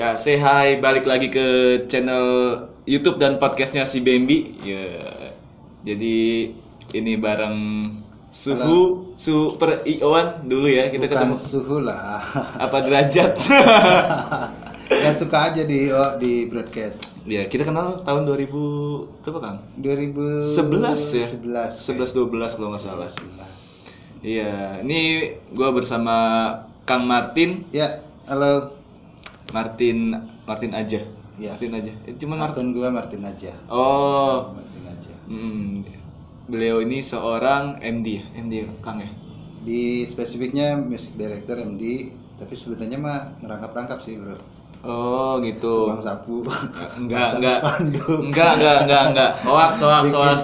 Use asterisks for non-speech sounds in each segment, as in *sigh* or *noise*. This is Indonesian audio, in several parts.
Ya, say hi, balik lagi ke channel YouTube dan podcastnya si Bambi. Ya, jadi ini bareng Suhu, Super Ioan dulu ya kita Bukan ketemu. suhu lah. Apa derajat? *laughs* ya suka aja di oh, di broadcast. ya, kita kenal tahun 2000 berapa Kang? 2011 11 ya? 11 11. 12 kalau nggak salah. Iya, ini gua bersama Kang Martin, Ya, halo. Martin Martin aja. Ya. Martin aja. Eh, Cuman Martin. Gua Martin aja. Oh, Martin aja. Hmm, beliau ini seorang MD, ya? MD Kang ya. Di spesifiknya music director MD, tapi sebutannya mah ngerangkap-rangkap sih, Bro. Oh, gitu. Tukang sapu. Enggak, enggak. spanduk. Enggak, enggak, enggak, enggak. Hoax, hoax, hoax.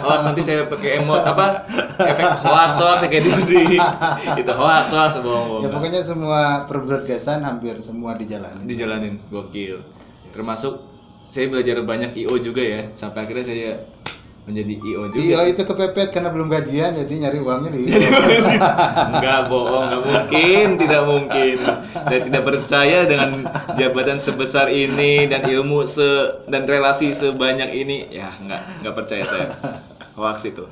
Hoax nanti saya pakai emot apa? Efek hoax, hoax kayak di *laughs* Itu hoax, hoax bohong, bohong. Ya pokoknya semua perbroadcastan hampir semua dijalani. dijalanin gokil. Termasuk saya belajar banyak IO juga ya. Sampai akhirnya saya menjadi IO juga. Sih. itu kepepet karena belum gajian jadi nyari uangnya di Enggak bohong, enggak mungkin, tidak mungkin. Saya tidak percaya dengan jabatan sebesar ini dan ilmu se dan relasi sebanyak ini. Ya, enggak, enggak percaya saya. Hoax itu.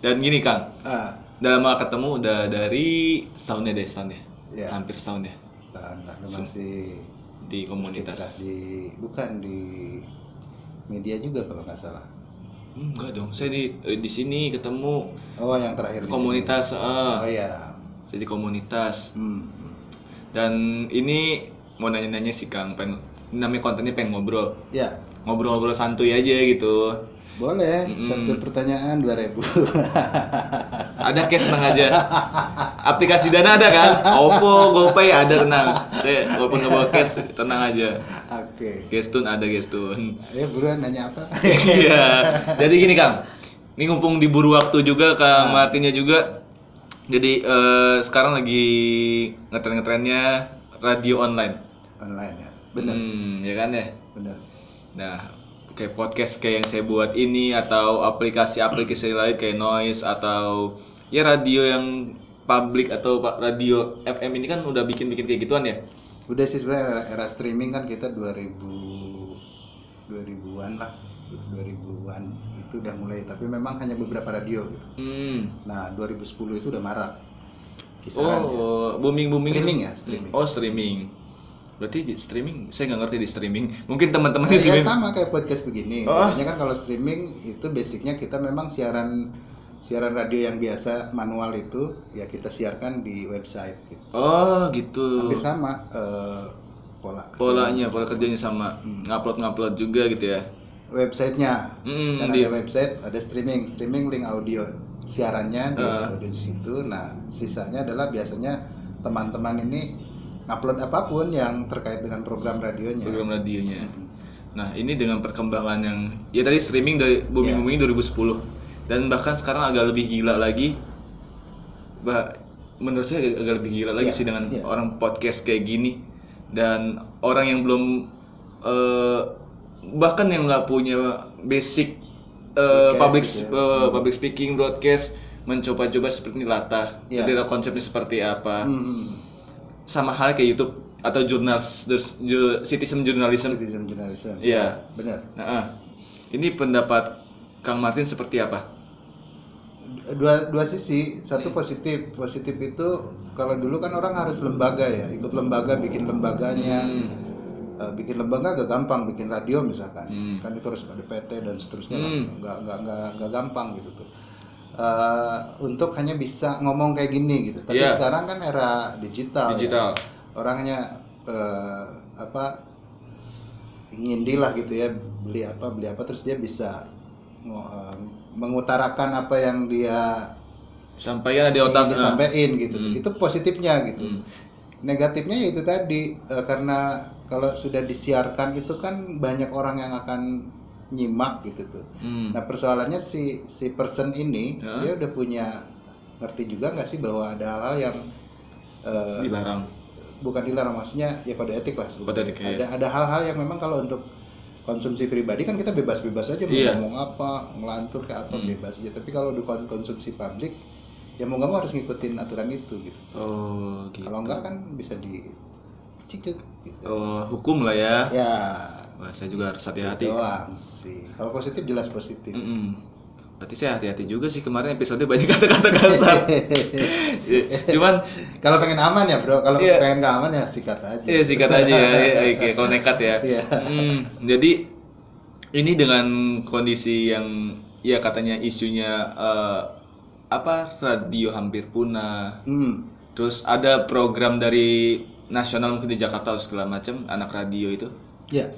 Dan gini, Kang. ah, Dalam ketemu udah dari setahun ya, deh, setahun ya. Ya. Hampir setahun ya lah, masih di kita komunitas. di bukan di media juga kalau nggak salah. Enggak dong, saya di eh, di sini ketemu Oh yang terakhir di komunitas, sini. eh, Oh ya. saya di komunitas. Hmm. Dan ini mau nanya-nanya sih Kang, pengen namanya kontennya pengen ngobrol. Ya ngobrol-ngobrol santuy aja gitu. boleh Mm-mm. satu pertanyaan 2000 *laughs* Ada cash tenang aja. Aplikasi Dana ada kan? Oppo, GoPay ada tenang. Saya walaupun nggak bawa cash tenang aja. Oke. Gestun ada Gestun. Ya buruan nanya apa? Iya. Jadi gini Kang, ini ngumpung diburu waktu juga Kang Nah. Martinnya juga. Jadi eh, sekarang lagi ngetren-ngetrennya radio online. Online ya. Benar. Hmm, ya kan ya. Benar. Nah, kayak podcast kayak yang saya buat ini atau aplikasi-aplikasi lain kayak Noise atau ya radio yang publik atau radio FM ini kan udah bikin-bikin kayak gituan ya. Udah sih sebenarnya era, era streaming kan kita 2000 2000-an lah. 2000-an itu udah mulai tapi memang hanya beberapa radio gitu. Hmm. Nah, 2010 itu udah marak. Kisaran. Oh, booming-booming. Streaming ya, streaming. Oh, streaming. Berarti di streaming, saya nggak ngerti di streaming. Mungkin teman-teman di ya streaming. sama kayak podcast begini. Oh. Biasanya kan kalau streaming itu basicnya kita memang siaran siaran radio yang biasa manual itu ya kita siarkan di website gitu. Oh, gitu. Hampir sama eh, pola kerjanya Polanya, pola sama. kerjanya sama. Hmm. Ngupload-ngupload juga gitu ya. Websitenya Hmm, kan di- ada website, ada streaming, streaming link audio siarannya di Ah. audio di situ. Nah, sisanya adalah biasanya teman-teman ini ngupload apa pun yang terkait dengan program radionya. program radionya. Mm. Nah, ini dengan perkembangan yang ya tadi streaming dari booming booming 2010 dan bahkan sekarang agak lebih gila lagi. Bah, menurut saya agak, agak lebih gila lagi Iya, sih dengan iya. orang podcast kayak gini dan orang yang belum eh, bahkan yang nggak punya basic Broadcast public gitu ya. eh, Hmm. public speaking broadcast mencoba-coba seperti ini latah. Jadi konsepnya seperti apa? Hmm. Sama hal kayak YouTube atau jurnal citizen journalism Citizen journalism. Iya. benar. Nah, ah. ini pendapat Kang Martin seperti apa? Dua dua sisi, Hmm. satu positif. Positif itu kalau dulu kan orang harus lembaga ya, ikut lembaga, bikin lembaganya. Hmm. Eh, bikin lembaga agak gampang, bikin radio misalkan. Hmm. Kan itu harus ada PT dan seterusnya lah. Hmm. Nggak, nggak, nggak gampang gitu tuh. Eh, untuk hanya bisa ngomong kayak gini gitu. Tapi Iya. sekarang kan era digital. ya. Digital. Orang hanya eh, apa ingin lah gitu ya beli apa beli apa terus dia bisa eh, mengutarakan apa yang dia Sampaikan di otak. disampaikan gitu Hmm. itu positifnya gitu Hmm. negatifnya ya itu tadi eh, karena kalau sudah disiarkan itu kan banyak orang yang akan nyimak gitu tuh Hmm. nah persoalannya si si person ini Ya. dia udah punya ngerti juga nggak sih bahwa ada hal-hal yang eh, Dilarang. bukan dilarang maksudnya ya kode etik lah Kode etik, iya. ada ada hal-hal yang memang kalau untuk konsumsi pribadi kan kita bebas-bebas aja mau Iya. ngomong apa ngelantur kayak apa Hmm. bebas aja tapi kalau di kon- konsumsi publik ya mau nggak mau harus ngikutin aturan itu gitu Oh, gitu. kalau enggak kan bisa di cicuk gitu. Oh, hukum lah ya. Ya, Wah, saya juga harus hati-hati. doang sih. Kalau positif jelas positif. Mm-mm. Berarti saya hati-hati juga sih kemarin episode banyak kata-kata kasar. *laughs* Cuman Kalau pengen aman ya bro, kalau Iya. pengen nggak aman ya sikat aja. Iya sikat aja ya, oke, kalau nekat ya. Iya. Hmm, jadi ini dengan kondisi yang ya katanya isunya eh, apa radio hampir punah. Hmm. Terus ada program dari nasional mungkin di Jakarta atau segala macam anak radio itu. Ya.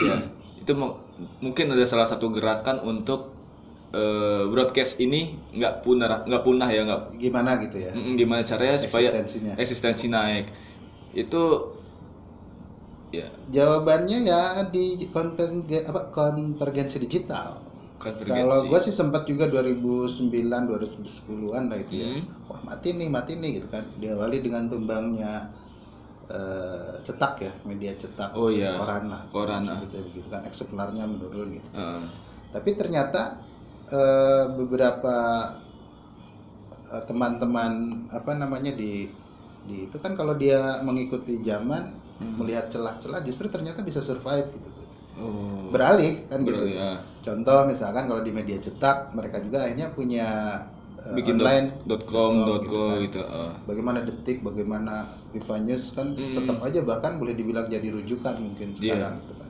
Ya, itu mu- mungkin ada salah satu gerakan untuk eh, broadcast ini nggak punah nggak punah ya nggak Gimana gitu ya? Mm, gimana caranya supaya Eksistensinya. eksistensi naik itu ya Jawabannya ya di konvergen apa konvergensi digital. Kalau gue sih sempat juga 2009 2010-an lah itu ya. Hmm. Wah mati nih mati nih gitu kan. Diawali dengan tumbangnya eh, cetak ya media cetak Oh, iya. koran lah Koran, ah. gitu, gitu kan eksemplarnya menurun gitu. Heeh. Tapi ternyata eh, beberapa eh, teman-teman apa namanya di di itu kan kalau dia mengikuti zaman Hmm. melihat celah-celah justru ternyata bisa survive gitu tuh. oh Beralih kan gitu. berarti, ya. Contoh misalkan kalau di media cetak mereka juga akhirnya punya eh, bikin online dot, com dot gitu co kan. gitu heeh. Bagaimana detik, bagaimana Viva News kan Hmm. tetap aja bahkan boleh dibilang jadi rujukan mungkin Iya. sekarang gitu kan.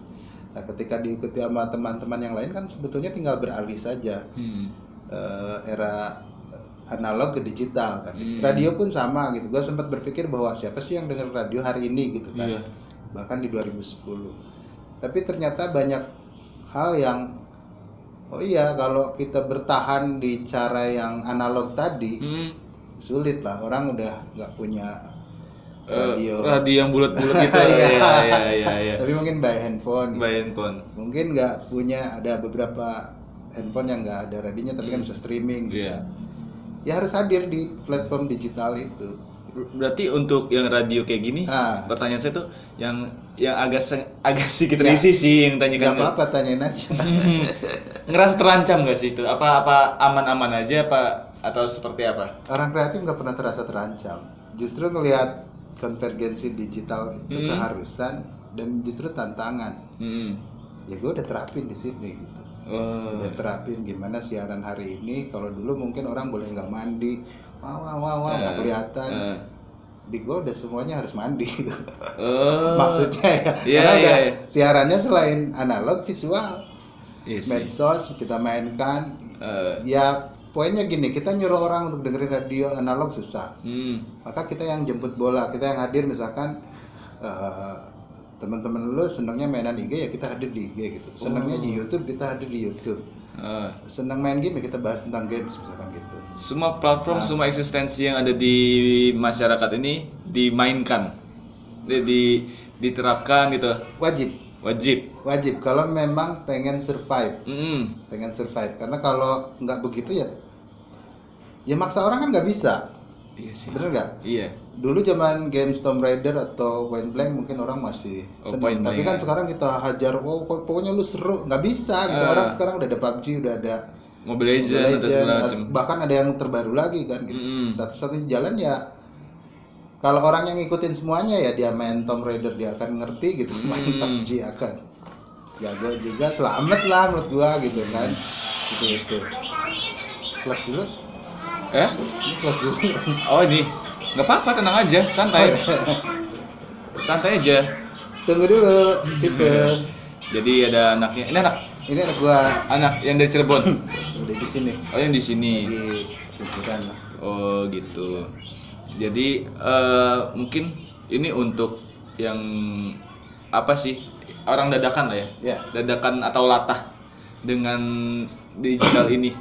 Nah, ketika diikuti sama teman-teman yang lain kan sebetulnya tinggal beralih saja Hmm. eh, era analog ke digital kan. Hmm. Radio pun sama gitu. Gua sempat berpikir bahwa siapa sih yang dengar radio hari ini gitu kan. Iya. Bahkan di 2010. Tapi ternyata banyak hal yang oh iya kalau kita bertahan di cara yang analog tadi Hmm. sulit lah. Orang udah nggak punya Eh, radio. radio yang bulat-bulat *laughs* gitu ya ya ya ya Tapi mungkin by handphone. gitu. by handphone Mungkin nggak punya ada beberapa handphone yang nggak ada radionya tapi kan Hmm. bisa streaming bisa. Iya. Ya harus hadir di platform digital itu. Berarti untuk yang radio kayak gini Ah. pertanyaan saya tuh yang yang agak se- agak sedikit Ya. risih sih yang Nggak tanyakan apa-apa tanyain aja. ngerasa terancam gak sih itu apa apa aman-aman aja apa atau seperti apa Orang kreatif nggak pernah terasa terancam. Justru ngelihat konvergensi digital itu Hmm. keharusan dan justru tantangan. Hmm. Ya gue udah terapin di sini gitu. Oh. Udah terapin gimana siaran hari ini. Kalau dulu mungkin orang boleh nggak mandi, wow wow wow wow, nggak Eh, kelihatan. eh. Di gue udah semuanya harus mandi. *laughs* Oh. Maksudnya ya, Iya, karena iya, udah iya. siarannya selain analog visual, Iya sih. medsos kita mainkan. Eh. Ya poinnya gini, kita nyuruh orang untuk dengerin radio analog susah. Hmm. Maka kita yang jemput bola, kita yang hadir misalkan eh, teman-teman lu senangnya mainan IG ya kita hadir di IG gitu. Senangnya Oh. di YouTube kita hadir di YouTube. Eh. Senang main game ya kita bahas tentang games misalkan gitu. Semua platform, Ah. semua eksistensi yang ada di masyarakat ini dimainkan, di, di- diterapkan gitu, Wajib, wajib. wajib kalau memang pengen survive, Hmm. pengen survive. Karena kalau nggak begitu ya ya maksa orang kan nggak bisa. Iya sih. Bener nggak? Iya. Dulu zaman game Tomb Raider atau Point Blank mungkin orang masih Oh, Tapi kan ya. sekarang kita hajar, pok- pokoknya lu seru, nggak bisa gitu. Ah. Orang sekarang udah ada PUBG, udah ada Mobile Legends Mobile macam. bahkan ada yang terbaru lagi kan gitu. Mm-mm. Satu-satunya jalan ya kalau orang yang ngikutin semuanya ya dia main Tomb Raider dia akan ngerti gitu, main. PUBG akan jago juga selamat lah menurut gua gitu kan. Gitu itu. Kelas dulu, Eh? ini kelas dulu. Oh ini, nggak apa-apa, tenang aja, santai, santai aja. Tunggu dulu, situ. Jadi ada anaknya, ini anak, Ini anak gua anak yang dari Cirebon. udah di sini Oh yang di sini. di. Oh gitu. Jadi eh, mungkin ini untuk yang apa sih orang dadakan lah ya, Ya, dadakan atau latah dengan digital ini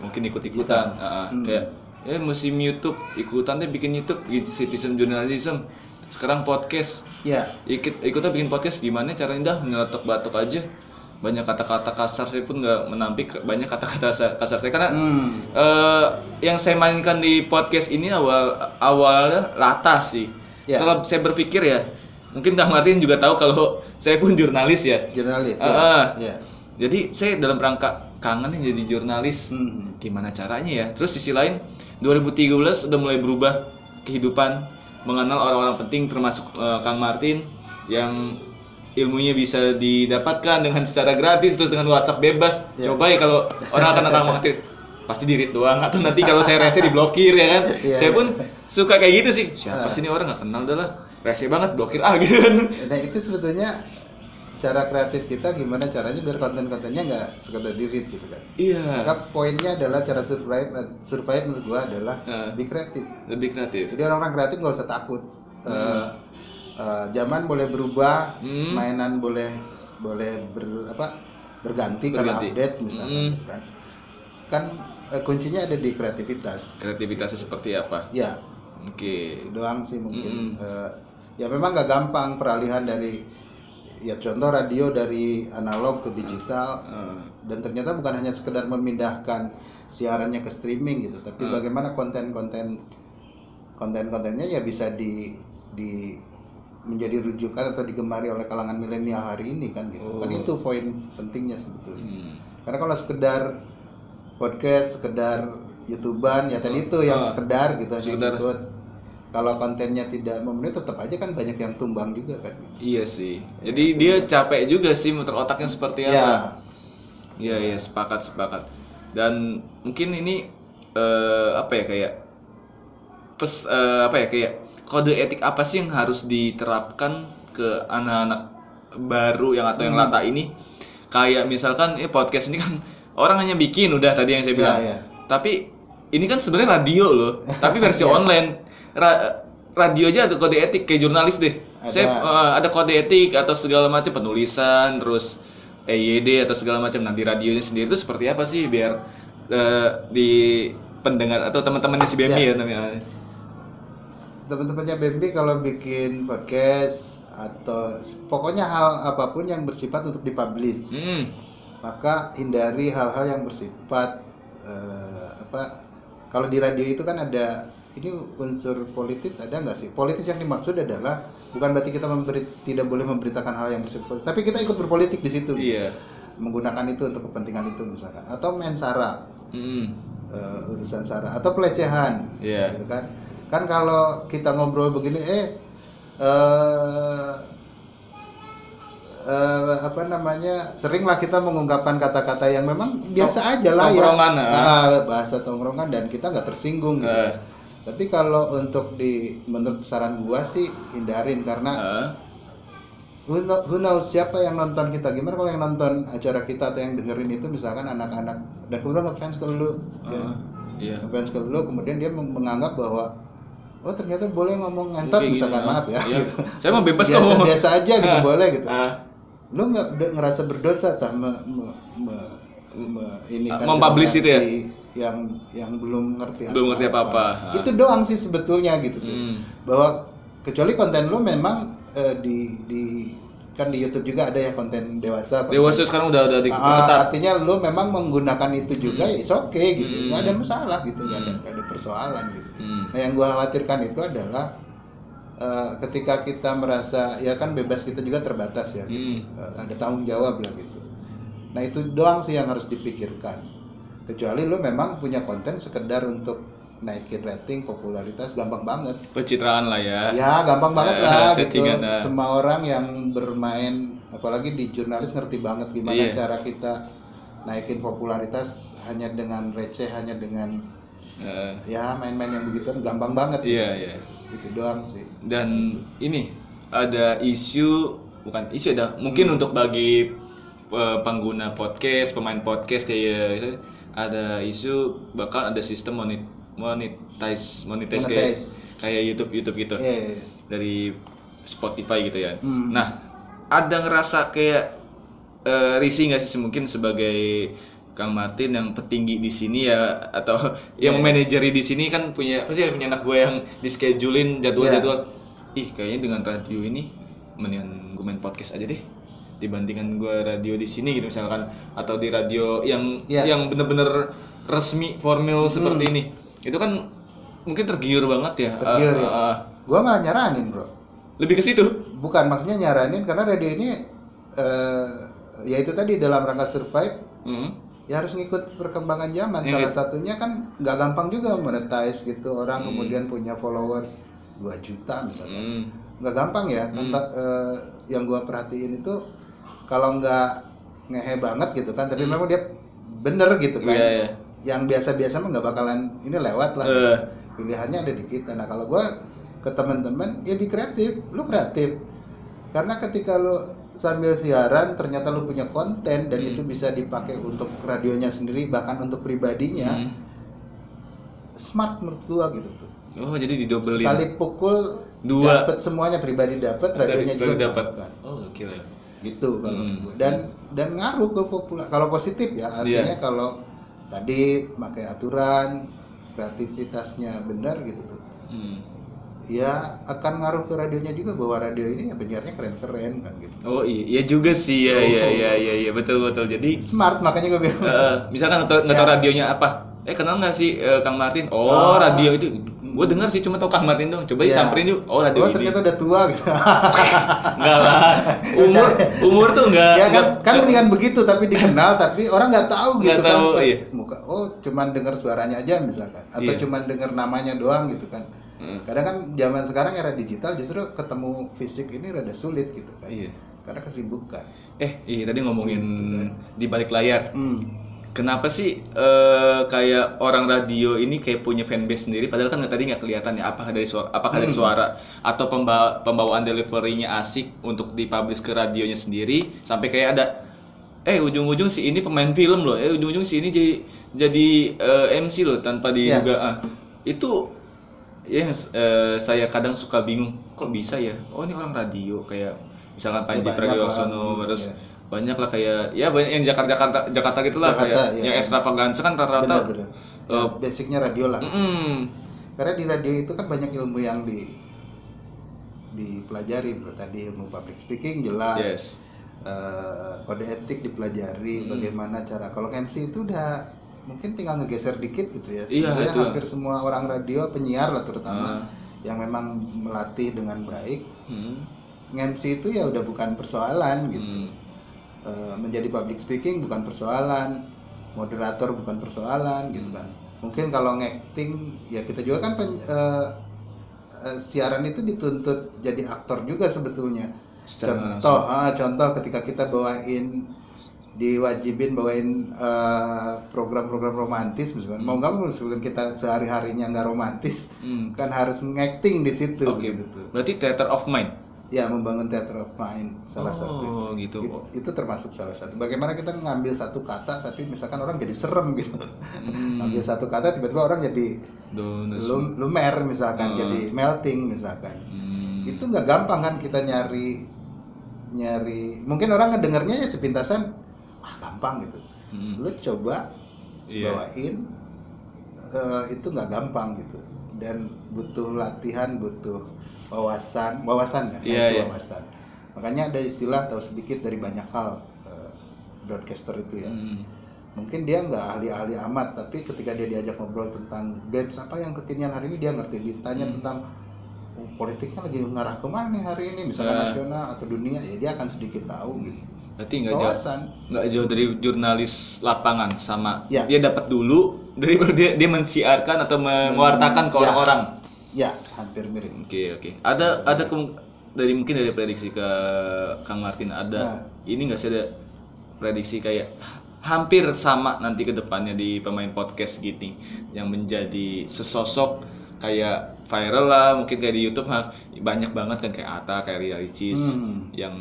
mungkin ikut-ikutan, Digital. Ah, Hmm. kayak ya musim YouTube ikutan deh bikin YouTube gitu, citizen journalism. Sekarang podcast ya, ikut ikutnya bikin podcast gimana caranya dah nyeletuk batuk aja banyak kata-kata kasar saya pun nggak menampik banyak kata-kata sa- kasar saya karena hmm, eh, yang saya mainkan di podcast ini awal awalnya latah sih Ya. setelah saya berpikir ya mungkin Kang Martin juga tahu kalau *laughs* saya pun jurnalis ya jurnalis. Ah. Ya, ya. jadi saya dalam rangka kangen nih jadi jurnalis Hmm. gimana caranya ya terus sisi lain 2013 udah mulai berubah kehidupan mengenal orang-orang penting termasuk eh, Kang Martin yang ilmunya bisa didapatkan dengan secara gratis terus dengan WhatsApp bebas. Iya. Coba ya kalau orang akan Kang Martin pasti dirit doang atau nanti kalau saya rese diblokir ya kan. Iya, saya iya. pun suka kayak gitu sih. Siapa Ah. sih ini orang nggak kenal dah lah. Rese banget blokir ah gitu kan. Nah itu sebetulnya cara kreatif kita gimana caranya biar konten-kontennya nggak sekedar di read gitu kan. Iya. Maka poinnya adalah cara survive survive menurut gua adalah Ah. be kreatif. Lebih kreatif. Jadi orang-orang kreatif nggak usah takut. Eh, eh, zaman boleh berubah, Hmm. mainan boleh boleh ber, apa berganti, karena Berganti. update misalnya Hmm. gitu kan. Kan eh, kuncinya ada di kreativitas. Kreativitasnya seperti apa? Ya, Oke. itu doang sih mungkin. Mm-mm. Eh, ya memang nggak gampang peralihan dari ya contoh radio dari analog ke digital Eh, dan ternyata bukan hanya sekedar memindahkan siarannya ke streaming gitu, tapi Hmm. bagaimana konten-konten konten-kontennya ya bisa di di menjadi rujukan atau digemari oleh kalangan milenial hari ini kan gitu. Kan Oh. itu poin pentingnya sebetulnya. hmm. Karena kalau sekedar podcast, sekedar YouTuber ya tadi itu yang Ah. sekedar gitu Sekedar. ikut. Kalau kontennya tidak memenuhi tetap aja kan banyak yang tumbang juga kan. Iya sih. Ya, Jadi dia dia. capek juga sih muter otaknya seperti apa. Ya, Iya iya sepakat sepakat. Dan mungkin ini eh, apa ya kayak pes eh, apa ya kayak kode etik apa sih yang harus diterapkan ke anak-anak baru yang atau yang Hmm. lata ini? Kayak misalkan ini podcast ini kan orang hanya bikin udah tadi yang saya Iya, bilang. iya. Tapi ini kan sebenarnya radio loh, tapi *laughs* versi Iya. online. Ra- radio aja ada kode etik kayak jurnalis deh. Ada. Saya eh, ada kode etik atau segala macam penulisan, terus EYD atau segala macam. Di radionya sendiri itu seperti apa sih biar eh, di pendengar atau teman-temannya si Bemi ya Ya. namanya. teman-temannya Bambi kalau bikin podcast atau pokoknya hal apa pun yang bersifat untuk dipublish. Hmm. maka hindari hal-hal yang bersifat eh, apa kalau di radio itu kan ada ini unsur politis ada nggak sih politis yang dimaksud adalah bukan berarti kita memberi tidak boleh memberitakan hal yang bersifat tapi kita ikut berpolitik di situ gitu. Iya. menggunakan itu untuk kepentingan itu misalkan atau main sara Hmm. eh, urusan sara atau pelecehan Iya. gitu kan kan kalau kita ngobrol begini eh eh eh, apa namanya seringlah kita mengungkapkan kata-kata yang memang biasa aja lah ya tongkrongan. Ah, bahasa tongkrongan dan kita nggak tersinggung gitu Eh. Tapi kalau untuk di menurut saran gua sih hindarin karena Eh. who, know- who knows siapa yang nonton kita gimana kalau yang nonton acara kita atau yang dengerin itu misalkan anak-anak dan kemudian ngefans ke lu Eh. Iya. ngefans ke lu kemudian dia meng- menganggap bahwa oh ternyata boleh ngomong ngentot Kayak misalkan gini, maaf ya iya. gitu. Saya mau bebas biasa, ngomong. biasa aja gitu boleh gitu Ah. lu nggak ngerasa berdosa tah me- me- me- me- ini Ah, kan mempublish itu ya? Yang yang belum ngerti Belum ngerti apa-apa. Ah. itu doang sih sebetulnya gitu tuh Hmm. bahwa kecuali konten lu memang eh, di di kan di YouTube juga ada ya konten dewasa konten- Dewasa sekarang udah udah Ah, diketat. artinya lu memang menggunakan itu juga ya oke okay, gitu Hmm. nggak ada masalah gitu nggak ada Hmm. nggak ada persoalan gitu Hmm. nah yang gua khawatirkan itu adalah eh, ketika kita merasa ya kan bebas kita juga terbatas ya gitu. Hmm. Eh, ada tanggung jawab lah gitu nah itu doang sih yang harus dipikirkan kecuali lu memang punya konten sekedar untuk naikin rating popularitas gampang banget Pencitraan lah ya. ya gampang banget Eh, lah gitu settingan, ah. semua orang yang bermain apalagi di jurnalis ngerti banget gimana Iya. cara kita naikin popularitas hanya dengan receh hanya dengan Eh, ya main-main yang begitu gampang banget Iya, iya. itu doang sih Dan ini ada isu bukan isu ada mungkin Hmm. untuk bagi eh, pengguna podcast, pemain podcast kayak ada isu bakal ada sistem monet monetize monetize, kayak Monetize. kayak YouTube YouTube gitu eh dari Spotify gitu ya. Hmm. Nah, ada ngerasa kayak eh, risih nggak sih mungkin sebagai Kang Martin yang petinggi di sini ya atau *laughs* yang Iya. manajeri di sini kan punya pasti punya anak gue yang di schedulein jadwal-jadwal. Ih, kayaknya dengan radio ini mendingan gue main podcast aja deh dibandingkan gue radio di sini gitu misalkan atau di radio yang Iya. yang bener-bener resmi formal seperti Hmm. ini. Itu kan mungkin tergiur banget ya. Tergiur, Eh, ya. eh, gua malah nyaranin bro lebih ke situ. bukan maksudnya nyaranin karena radio ini eh, ya itu tadi dalam rangka survive Hmm. ya harus ngikut perkembangan zaman Iya. salah satunya kan nggak gampang juga monetize gitu orang Hmm. kemudian punya followers 2 juta misalnya Hmm. nggak gampang ya Hmm. kata eh, yang gua perhatiin itu kalau nggak ngehe banget gitu kan tapi Hmm. memang dia bener gitu kan Iya, iya. yang biasa-biasa mah nggak bakalan ini lewat lah Eh. pilihannya ada di kita nah kalau gua ke teman-teman ya di kreatif lu kreatif karena ketika lu sambil siaran ternyata lu punya konten dan Hmm. itu bisa dipakai untuk radionya sendiri bahkan untuk pribadinya Hmm. smart menurut gua gitu tuh Oh, jadi didobelin. sekali pukul Dua. dapat semuanya pribadi dapat radionya Dari- juga dapat. dapat Oh, gila. Gitu kalau Hmm. dan dan ngaruh ke popula kalau positif ya artinya Iya. kalau tadi pakai aturan kreativitasnya benar gitu tuh Hmm. ya akan ngaruh ke radionya juga bahwa radio ini ya penyiarnya keren-keren kan gitu Oh iya, iya juga sih ya, Oh. iya, iya, iya, iya, betul betul. Jadi smart makanya gue bilang eh, misalkan nggak tahu Ya. radionya apa, eh kenal nggak sih eh, Kang Martin? Oh Ah. radio itu, gue dengar sih cuma tahu Kang Martin dong. Coba Ya. disamperin yuk. Oh radio oh ini. ternyata udah tua gitu *laughs* Enggak lah. Umur umur tuh enggak. ya kan kan mendingan begitu tapi dikenal tapi orang nggak tahu gitu Nggak kan tahu, pas iya. muka oh cuman dengar suaranya aja misalkan atau Iya. cuman dengar namanya doang gitu kan Hmm. kadang kan zaman sekarang era digital justru ketemu fisik ini rada sulit gitu kan Iya. karena kesibukan Eh, iya tadi ngomongin Gitu kan. di balik layar. hmm. Kenapa sih eh, kayak orang radio ini kayak punya fanbase sendiri padahal kan tadi nggak kelihatan ya apakah dari suara apakah dari Hmm. suara atau pemba- pembawaan deliverynya asik untuk dipublish ke radionya sendiri sampai kayak ada eh ujung-ujung si ini pemain film loh eh ujung-ujung si ini jadi jadi eh, MC loh tanpa diduga ah. itu ya eh, saya kadang suka bingung kok bisa ya oh ini orang radio kayak misalkan Panji banyak lah. Pragiwaksono terus iya. Banyak lah kayak ya banyak yang Jakarta Jakarta Jakarta gitulah Jakarta, kayak iya. yang extravaganza kan rata-rata benar-benar ya, eh, basicnya radio lah. mm, karena di radio itu kan banyak ilmu yang di dipelajari. Bro tadi ilmu public speaking jelas. Yes. Eh, kode etik dipelajari Hmm. bagaimana cara. Kalau MC itu udah mungkin tinggal ngegeser dikit gitu ya. Iya, sebenarnya itu. hampir semua orang radio penyiar lah terutama Ah. yang memang melatih dengan baik. Hmm, MC itu ya udah bukan persoalan gitu. Eh, menjadi public speaking bukan persoalan moderator bukan persoalan gitu kan. Mungkin kalau ngacting ya kita juga kan pen- eh, eh, siaran itu dituntut jadi aktor juga sebetulnya. Secara contoh langsung. ah, contoh ketika kita bawain diwajibin bawain eh, program-program romantis misalkan. Mau nggak mau meskipun kita sehari harinya nggak romantis Hmm, kan harus ngacting di situ Oke. gitu tuh. Berarti theater of mind ya membangun theater of mind salah satu oh gitu It- itu termasuk salah satu. Bagaimana kita ngambil satu kata tapi misalkan orang jadi serem gitu. Hmm. Ambil satu kata tiba-tiba orang jadi lum- lumer misalkan, Hmm. jadi melting misalkan. Hmm. Itu nggak gampang kan kita nyari nyari. Mungkin orang ngedengarnya ya sepintasan, wah gampang gitu. Hmm. Lu coba Iya. bawain eh, itu nggak gampang gitu dan butuh latihan butuh wawasan wawasan ya Iya, itu iya. wawasan makanya ada istilah tahu sedikit dari banyak hal eh, broadcaster itu ya Hmm. mungkin dia nggak ahli-ahli amat tapi ketika dia diajak ngobrol tentang games apa yang kekinian hari ini dia ngerti ditanya Hmm. tentang oh, politiknya lagi ngarah ke mana nih hari ini misalkan Eh. nasional atau dunia ya dia akan sedikit tahu gitu berarti nggak jauh nggak jauh dari jurnalis lapangan sama Ya. dia dapat dulu dari *laughs* dia dia mensiarkan atau mewartakan ke Ya. orang-orang ya hampir mirip Oke oke. Ada ada kemu- dari mungkin dari prediksi ke Kang Martin ada Nah. ini nggak sih ada prediksi kayak hampir sama nanti ke depannya di pemain podcast gitu yang menjadi sesosok kayak viral lah mungkin kayak di YouTube ha, banyak banget kan kayak Ata kayak Ria Ricis Hmm. yang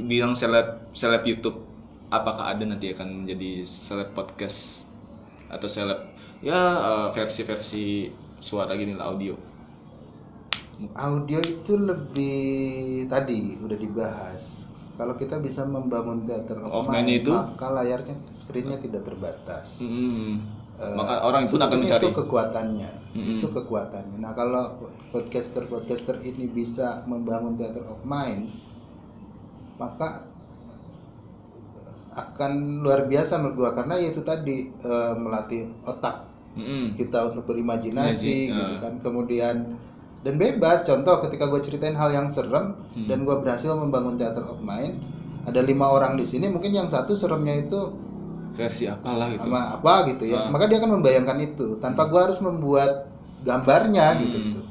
bilang seleb seleb YouTube apakah ada nanti akan menjadi seleb podcast atau seleb ya eh, versi-versi suara gini lah audio audio itu lebih tadi udah dibahas kalau kita bisa membangun teater of, Of mind mind, itu? maka layarnya screennya tidak terbatas Hmm. Eh, Maka orang pun akan mencari. itu kekuatannya Mm-mm. itu kekuatannya nah kalau podcaster podcaster ini bisa membangun theater of mind maka akan luar biasa menurut gua karena ya itu tadi eh, melatih otak Mm-mm. kita untuk berimajinasi Imaji- gitu ah. kan kemudian dan bebas contoh ketika gue ceritain hal yang serem Hmm. dan gue berhasil membangun theater of mind ada lima orang di sini mungkin yang satu seremnya itu versi apalah gitu. sama apa gitu ya Ah. maka dia akan membayangkan itu tanpa gue harus membuat gambarnya Hmm. gitu tuh.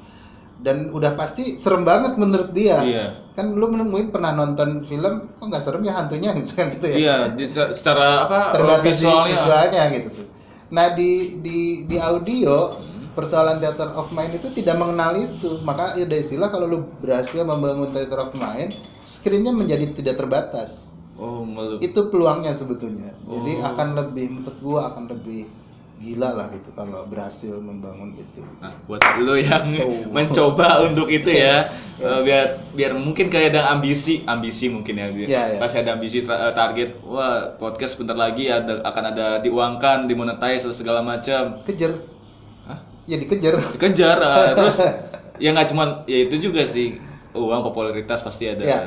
dan udah pasti serem banget menurut dia Iya. kan lu menemuin pernah nonton film kok nggak serem ya hantunya misalkan *laughs* gitu ya Iya, di- secara apa terbatas visualnya. visualnya gitu tuh nah di di di audio. Persoalan theater of mind itu tidak mengenal itu maka ada istilah kalau lu berhasil membangun theater of mind screennya menjadi tidak terbatas Oh, melu- itu peluangnya sebetulnya jadi Oh. akan lebih menurut gua akan lebih gila lah gitu kalau berhasil membangun itu Nah, buat lo yang Tuh. *laughs* mencoba *laughs* untuk itu ya, Iya. eh, biar biar mungkin kayak ada ambisi, ambisi mungkin ya, Iya, iya. pasti ada ambisi tra- eh, target, wah podcast bentar lagi ada akan ada diuangkan, dimonetize segala macam. kejar? Ya dikejar Dikejar, eh, *laughs* terus ya nggak cuman ya itu juga sih uang popularitas pasti ada. Iya.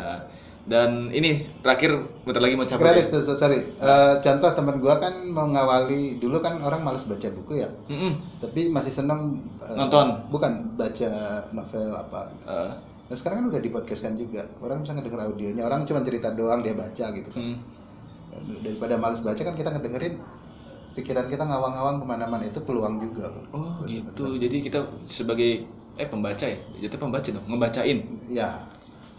Dan ini terakhir bentar lagi mau cabut. kreatif ya? sorry Eh, contoh teman gua kan mau ngawali dulu kan orang males baca buku ya Mm-mm. tapi masih seneng eh, Nonton. bukan baca novel apa Eh, nah sekarang kan udah dipodcastkan juga orang bisa ngedenger audionya orang cuma cerita doang dia baca gitu kan mm. daripada males baca kan kita ngedengerin pikiran kita ngawang-ngawang ke mana-mana itu peluang juga loh. Oh gitu, jadi kita sebagai eh pembaca ya, jadi pembaca dong, ngebacain. ya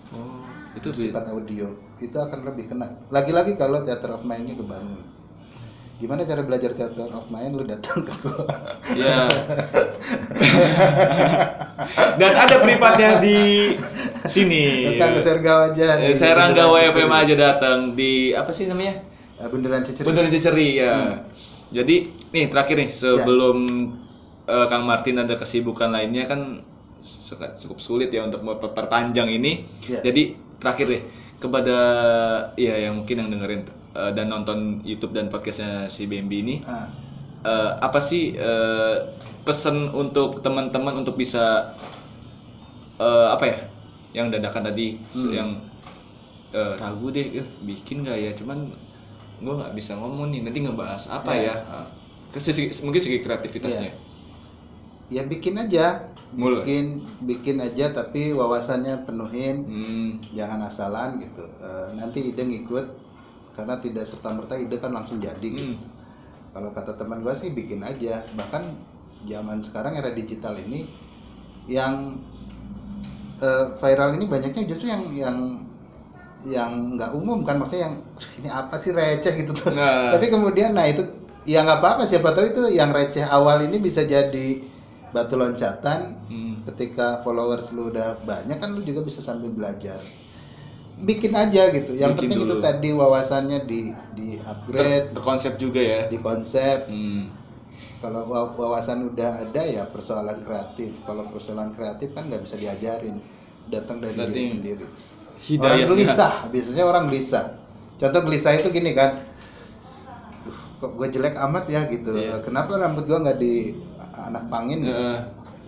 Oh, itu bersifat audio itu akan lebih kena lagi-lagi kalau theater of mind-nya kebangun gimana cara belajar theater of mind lu datang ke gua ya. *laughs* Dan ada privatnya di sini. datang ke Sergawa aja Eh, WFM Ciceri. aja datang di apa sih namanya? Eh, Bundaran Ciceri Bundaran Ciceri ya. Hmm. Jadi nih terakhir nih sebelum Ya. eh, Kang Martin ada kesibukan lainnya kan cukup sulit ya untuk memperpanjang ini. Ya. Jadi terakhir deh kepada ya yang mungkin yang dengerin eh, dan nonton YouTube dan podcastnya si Bambi ini Ah, eh, apa sih eh, pesan untuk teman-teman untuk bisa eh, apa ya yang dadakan tadi Hmm. yang eh, ragu deh eh, bikin nggak ya cuman gue nggak bisa ngomong nih nanti ngebahas apa Ya. ya Ah. Terus segi- mungkin segi kreativitasnya ya bikin aja Mulai. bikin bikin aja tapi wawasannya penuhin Hmm, jangan asalan gitu Eh, nanti ide ngikut karena tidak serta merta ide kan langsung jadi gitu. hmm. kalau kata teman gue sih bikin aja bahkan zaman sekarang era digital ini yang eh, viral ini banyaknya justru yang yang yang nggak umum kan maksudnya yang ini apa sih receh gitu tuh. Nah. tapi kemudian nah itu ya nggak apa-apa siapa tahu itu yang receh awal ini bisa jadi batu loncatan. Hmm. ketika followers lu udah banyak kan lu juga bisa sambil belajar. Bikin aja gitu. Yang Bikin penting itu dulu. tadi wawasannya di di upgrade. Berkonsep juga ya. Di konsep. Hmm. kalau wa- wawasan udah ada ya persoalan kreatif. Kalau persoalan kreatif kan nggak bisa diajarin. Datang dari Berarti diri sendiri hidayah orang gelisah biasanya orang gelisah contoh gelisah itu gini kan "Duh, kok gue jelek amat ya gitu Iya. kenapa rambut gue nggak di anak pangin gitu Heeh.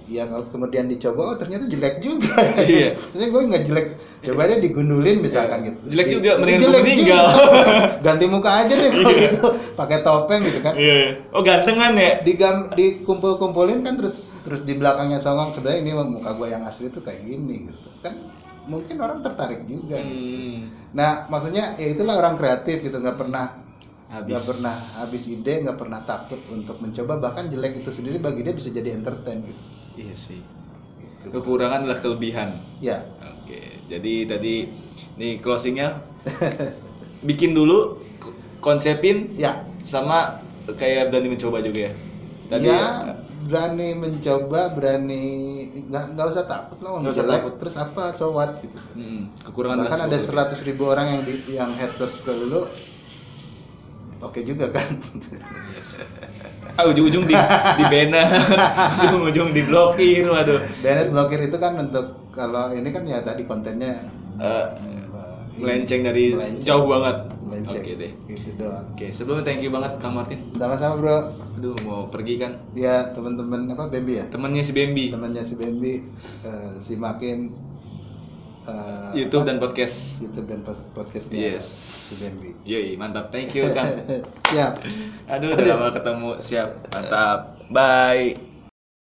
ya kalau kemudian dicoba oh ternyata jelek juga Iya. *laughs* ternyata gue nggak jelek coba deh digundulin misalkan Iya. gitu Jelek juga, mendingan jelek meninggal. juga. *laughs* ganti muka aja deh kalau Iya. gitu pakai topeng gitu kan Iya. Oh gantengan ya? digam dikumpul-kumpulin kan terus terus di belakangnya songong sebenarnya ini muka gue yang asli tuh kayak gini gitu kan mungkin orang tertarik juga gitu. Hmm. nah maksudnya ya itulah orang kreatif gitu nggak pernah Habis. nggak pernah habis ide nggak pernah takut untuk mencoba bahkan jelek itu sendiri bagi dia bisa jadi entertain gitu, Iya sih. gitu. Kekurangan adalah kelebihan. ya Oke, jadi tadi nih closingnya *laughs* bikin dulu, konsepin, ya sama kayak berani mencoba juga ya. Tadi ya berani mencoba berani nggak nggak usah takut lah Nggak usah takut. terus apa so what gitu mm, kekurangan bahkan ada seratus ribu orang yang di, yang haters ke lu oke juga kan. *laughs* Ah, ujung-ujung di di banner, *laughs* ujung-ujung diblokir, waduh. Bennett blokir itu kan untuk kalau ini kan ya tadi kontennya eh, melenceng dari melenceng. jauh banget. melenceng Oke deh. gitu doang Oke, sebelumnya thank you banget Kang Martin. sama-sama bro Aduh, mau pergi kan? ya teman-teman apa Bambi ya Temennya si Bambi. temannya si Bambi eh, simakin eh, YouTube apa? dan podcast. YouTube dan pod- podcastnya Yes. si Bambi Yoi, mantap. Thank you, Kang. *laughs* siap Aduh, udah lama ketemu. Siap. Mantap. Bye.